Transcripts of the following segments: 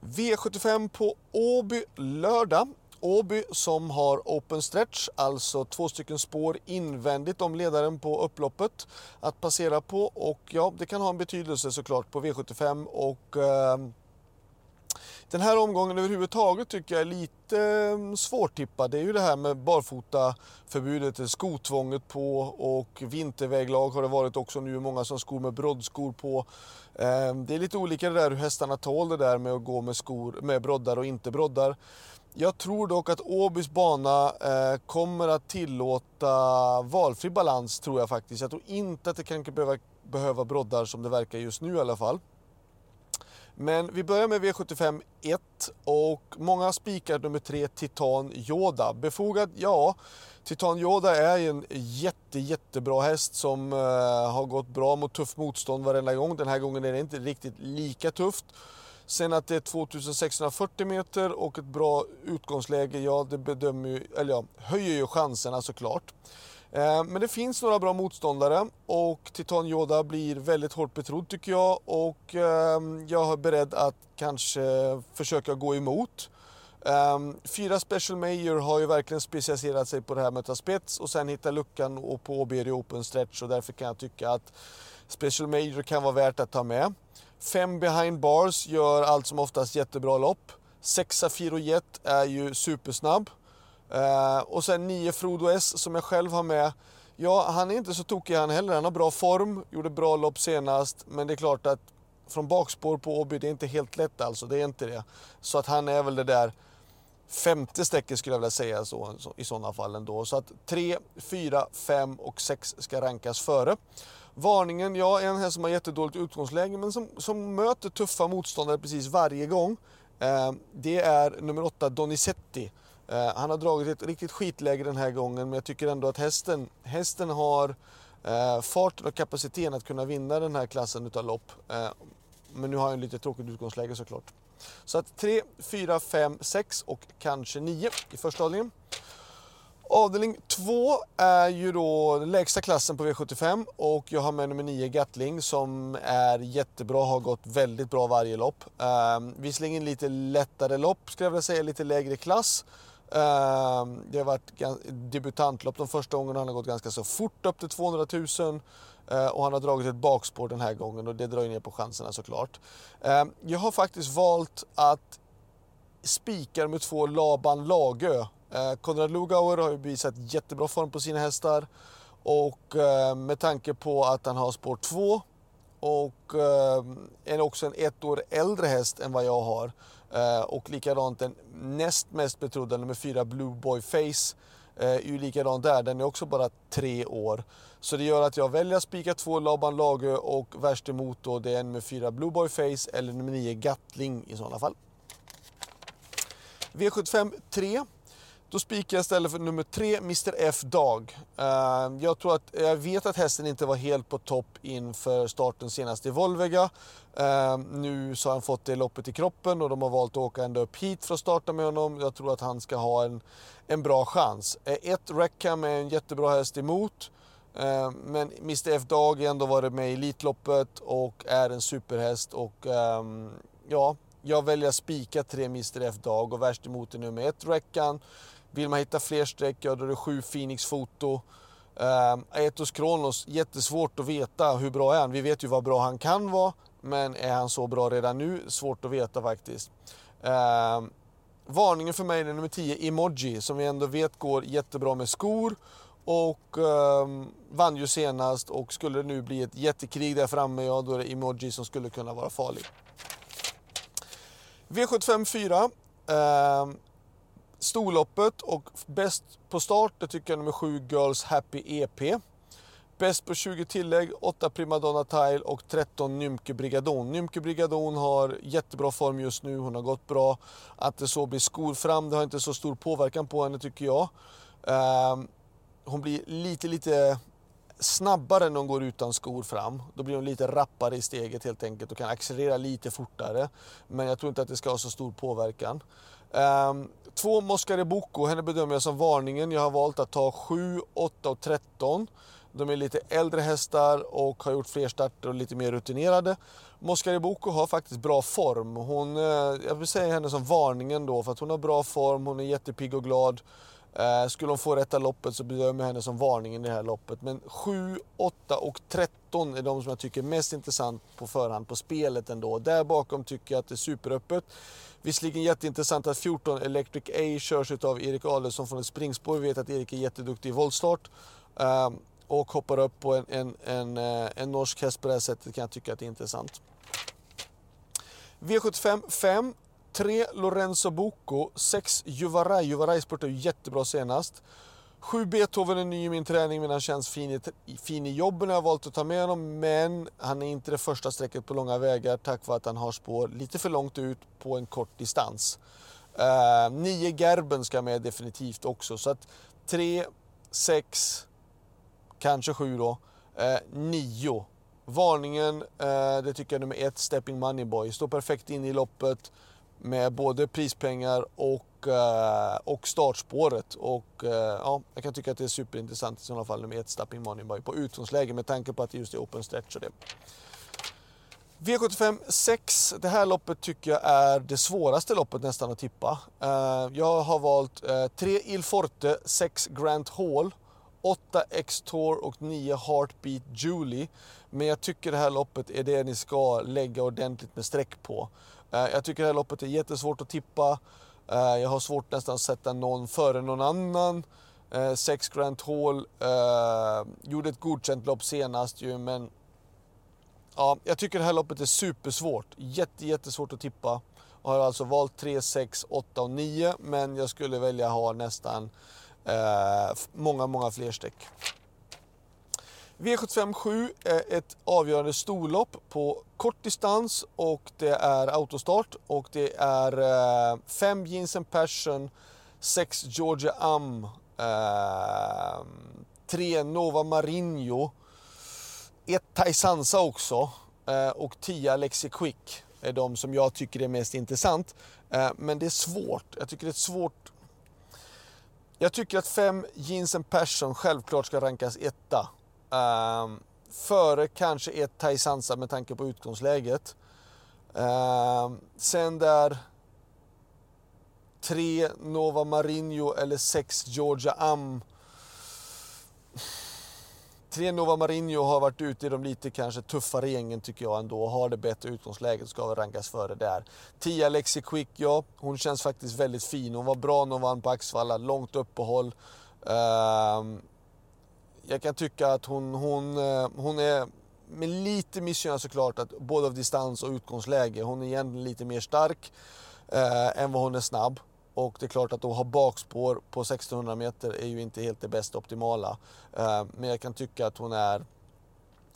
V75 på Åby lördag. Åby som har open stretch, alltså två stycken spår invändigt om ledaren på upploppet att passera på och ja, det kan ha en betydelse såklart på V75 och eh, den här omgången överhuvudtaget tycker jag är lite mm, svårtippad. Det är ju det här med barfotaförbudet, skotvånget på och vinterväglag har det varit också nu. Många som skor med broddskor på. Ehm, det är lite olika det där hur hästarna tål det där med att gå med skor med broddar och inte broddar. Jag tror dock att Åbys bana eh, kommer att tillåta valfri balans tror jag faktiskt. Jag tror inte att det kan behöva, behöva broddar som det verkar just nu i alla fall. Men vi börjar med V75 1 och många spikar nummer 3 Titan Yoda. Befogad? Ja. Titan Yoda är en jätte, jättebra häst som uh, har gått bra mot tuff motstånd varenda gång. Den här gången är det inte riktigt lika tufft. Sen att det är 2640 meter och ett bra utgångsläge, ja det bedömer ju, eller ja, höjer ju chanserna såklart. Eh, men det finns några bra motståndare och Titan Yoda blir väldigt hårt betrodd tycker jag och ehm, jag är beredd att kanske försöka gå emot. Ehm, fyra Special Major har ju verkligen specialiserat sig på det här med att ta spets och sen hitta luckan och på Åby Open Stretch och därför kan jag tycka att Special Major kan vara värt att ta med. Fem Behind Bars gör allt som oftast jättebra lopp. Sexa Firo Jet är ju supersnabb. Eh, och sen 9 Frodo S som jag själv har med. Ja, han är inte så tokig han heller. Han har bra form, gjorde bra lopp senast. Men det är klart att från bakspår på Åby, det är inte helt lätt alltså. Det är inte det. Så att han är väl det där femte strecket skulle jag vilja säga så, så, i sådana fall ändå. Så att 3, 4, 5 och 6 ska rankas före. Varningen, ja en häst som har jättedåligt utgångsläge men som, som möter tuffa motståndare precis varje gång. Eh, det är nummer 8 Donizetti. Eh, han har dragit ett riktigt skitläge den här gången men jag tycker ändå att hästen, hästen har eh, farten och kapaciteten att kunna vinna den här klassen utav lopp. Eh, men nu har han lite tråkigt utgångsläge såklart. Så att 3, 4, 5, 6 och kanske 9 i första avdelningen. Avdelning 2 är ju då den lägsta klassen på V75 och jag har med nummer 9 Gatling som är jättebra, har gått väldigt bra varje lopp. Eh, visserligen lite lättare lopp skulle jag vilja säga, lite lägre klass. Ehm, det har varit debutantlopp de första gångerna. Han har gått ganska så fort upp till 200 000 eh, och han har dragit ett bakspår den här gången och det drar ju ner på chanserna såklart. Ehm, jag har faktiskt valt att spika med två Laban Lagö. Eh, Konrad Lugauer har ju visat jättebra form på sina hästar och eh, med tanke på att han har spår 2 och eh, är också en ett år äldre häst än vad jag har Eh, och likadant den näst mest betrodda nummer fyra Blue Boy Face eh, är ju likadant där, den är också bara tre år. Så det gör att jag väljer att spika två Laban Lagö och värst emot då det är nummer fyra Blue Boy Face eller nummer nio Gatling i sådana fall. V75 3 då spikar jag istället för nummer tre, Mr F Dag. Ehm, jag, tror att, jag vet att hästen inte var helt på topp inför starten senast i Volvega. Ehm, nu så har han fått det loppet i kroppen och de har valt att åka ända upp hit för att starta med honom. Jag tror att han ska ha en, en bra chans. Eh, ett Rackham är en jättebra häst emot. Ehm, men Mr F Dag har ändå varit med i Elitloppet och är en superhäst. Och, ja, jag väljer att spika tre Mr F Dag och värst emot är nummer ett Reckan. Vill man hitta fler streck, ja då är det sju Phoenix Foto. Uh, Aetos Kronos, jättesvårt att veta hur bra är han. Vi vet ju vad bra han kan vara, men är han så bra redan nu? Svårt att veta faktiskt. Uh, varningen för mig är nummer 10, Emoji, som vi ändå vet går jättebra med skor. Och uh, vann ju senast och skulle det nu bli ett jättekrig där framme, ja då är det Emoji som skulle kunna vara farlig. V75 4. Uh, Storloppet och bäst på start, det tycker jag nummer 7 Girls Happy EP. Bäst på 20 tillägg, 8 Primadonna Tile och 13 Nymke Brigadon. Nymke Brigadon har jättebra form just nu, hon har gått bra. Att det så blir skor fram, det har inte så stor påverkan på henne tycker jag. Ehm, hon blir lite, lite snabbare när hon går utan skor fram. Då blir hon lite rappare i steget helt enkelt och kan accelerera lite fortare. Men jag tror inte att det ska ha så stor påverkan. Um, två Moscare Bocco, henne bedömer jag som varningen. Jag har valt att ta 7, 8 och 13. De är lite äldre hästar och har gjort fler starter och lite mer rutinerade. Moscare Boko har faktiskt bra form. Hon, eh, jag vill säga henne som varningen då för att hon har bra form, hon är jättepigg och glad. Eh, skulle hon få rätta loppet så bedömer jag henne som varningen i det här loppet. Men 7, 8 och 13 är de som jag tycker är mest intressant på förhand på spelet ändå. Där bakom tycker jag att det är superöppet. Visserligen jätteintressant att 14 Electric A körs av Erik Adelsson från ett springspår. Vi vet att Erik är jätteduktig i voltstart. Eh, och hoppar upp på en, en, en, eh, en norsk häst på det här sättet kan jag tycka att det är intressant. V75 5 3 Lorenzo Bocco, 6 Juvaraj. Juvaraj spurtade jättebra senast. 7 Beethoven är ny i min träning men han känns fin i, fin i jobben. Jag har valt att ta med honom men han är inte det första strecket på långa vägar tack vare att han har spår lite för långt ut på en kort distans. Eh, 9 uh, Gerben ska med definitivt också så att 3, 6, kanske 7 då. Eh, 9 uh, Varningen, uh, det tycker jag är nummer 1, Stepping Money Boy. Står perfekt in i loppet med både prispengar och, eh, och startspåret. Och, eh, ja, jag kan tycka att det är superintressant i sådana fall med ett Stapping Moneyboy på utgångsläge med tanke på att det just är open stretch och det. V75 6, det här loppet tycker jag är det svåraste loppet nästan att tippa. Eh, jag har valt 3 Il Forte, 6 Grant Hall, 8 X-Tour och 9 Heartbeat Julie. Men jag tycker det här loppet är det ni ska lägga ordentligt med streck på. Eh, jag tycker det här loppet är jättesvårt att tippa. Eh, jag har svårt nästan att sätta någon före någon annan. Eh, sex Grand Hall gjorde ett godkänt lopp senast ju men ja, jag tycker det här loppet är supersvårt. Jätte, jättesvårt att tippa. Jag har alltså valt 3, 6, 8 och 9 men jag skulle välja ha nästan eh, många, många fler streck. V757 är ett avgörande storlopp på kort distans och det är autostart och det är eh, 5 Jensen Jeans Passion, 6 Georgia Am, 3 eh, Nova Marinho, 1 Taisansa också eh, och 10 Alexi Quick är de som jag tycker är mest intressant. Eh, men det är svårt. Jag tycker det är svårt. Jag tycker att 5 Jensen Passion självklart ska rankas etta. Um, före kanske ett Taisansa med tanke på utgångsläget. Um, sen där tre Nova Marinho eller sex Georgia Am. Tre Nova Marinho har varit ute i de lite kanske tuffare gängen tycker jag ändå. Har det bättre utgångsläget ska väl rankas före där. 10 Alexi Quick, ja. Hon känns faktiskt väldigt fin. Hon var bra när hon vann på Axvalla. Långt uppehåll. Um, jag kan tycka att hon, hon, eh, hon är med lite missgynnad såklart, att både av distans och utgångsläge. Hon är egentligen lite mer stark eh, än vad hon är snabb. Och det är klart att att ha bakspår på 1600 meter är ju inte helt det bästa optimala. Eh, men jag kan tycka att hon är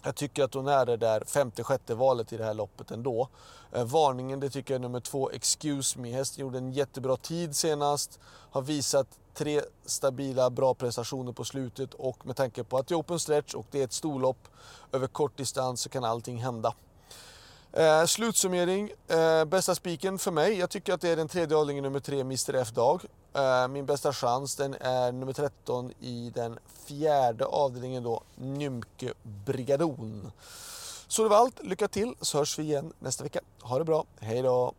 jag tycker att hon är det där femte, sjätte valet i det här loppet ändå. Eh, varningen, det tycker jag är nummer två, Excuse Me. Hästen gjorde en jättebra tid senast. Har visat tre stabila, bra prestationer på slutet och med tanke på att det är open stretch och det är ett storlopp över kort distans så kan allting hända. Eh, slutsummering, eh, bästa spiken för mig, jag tycker att det är den tredje avdelningen nummer tre, Mr F-Dag. Eh, min bästa chans den är nummer 13 i den fjärde avdelningen då, Nymke Brigadon. Så det var allt, lycka till så hörs vi igen nästa vecka. Ha det bra, hej då!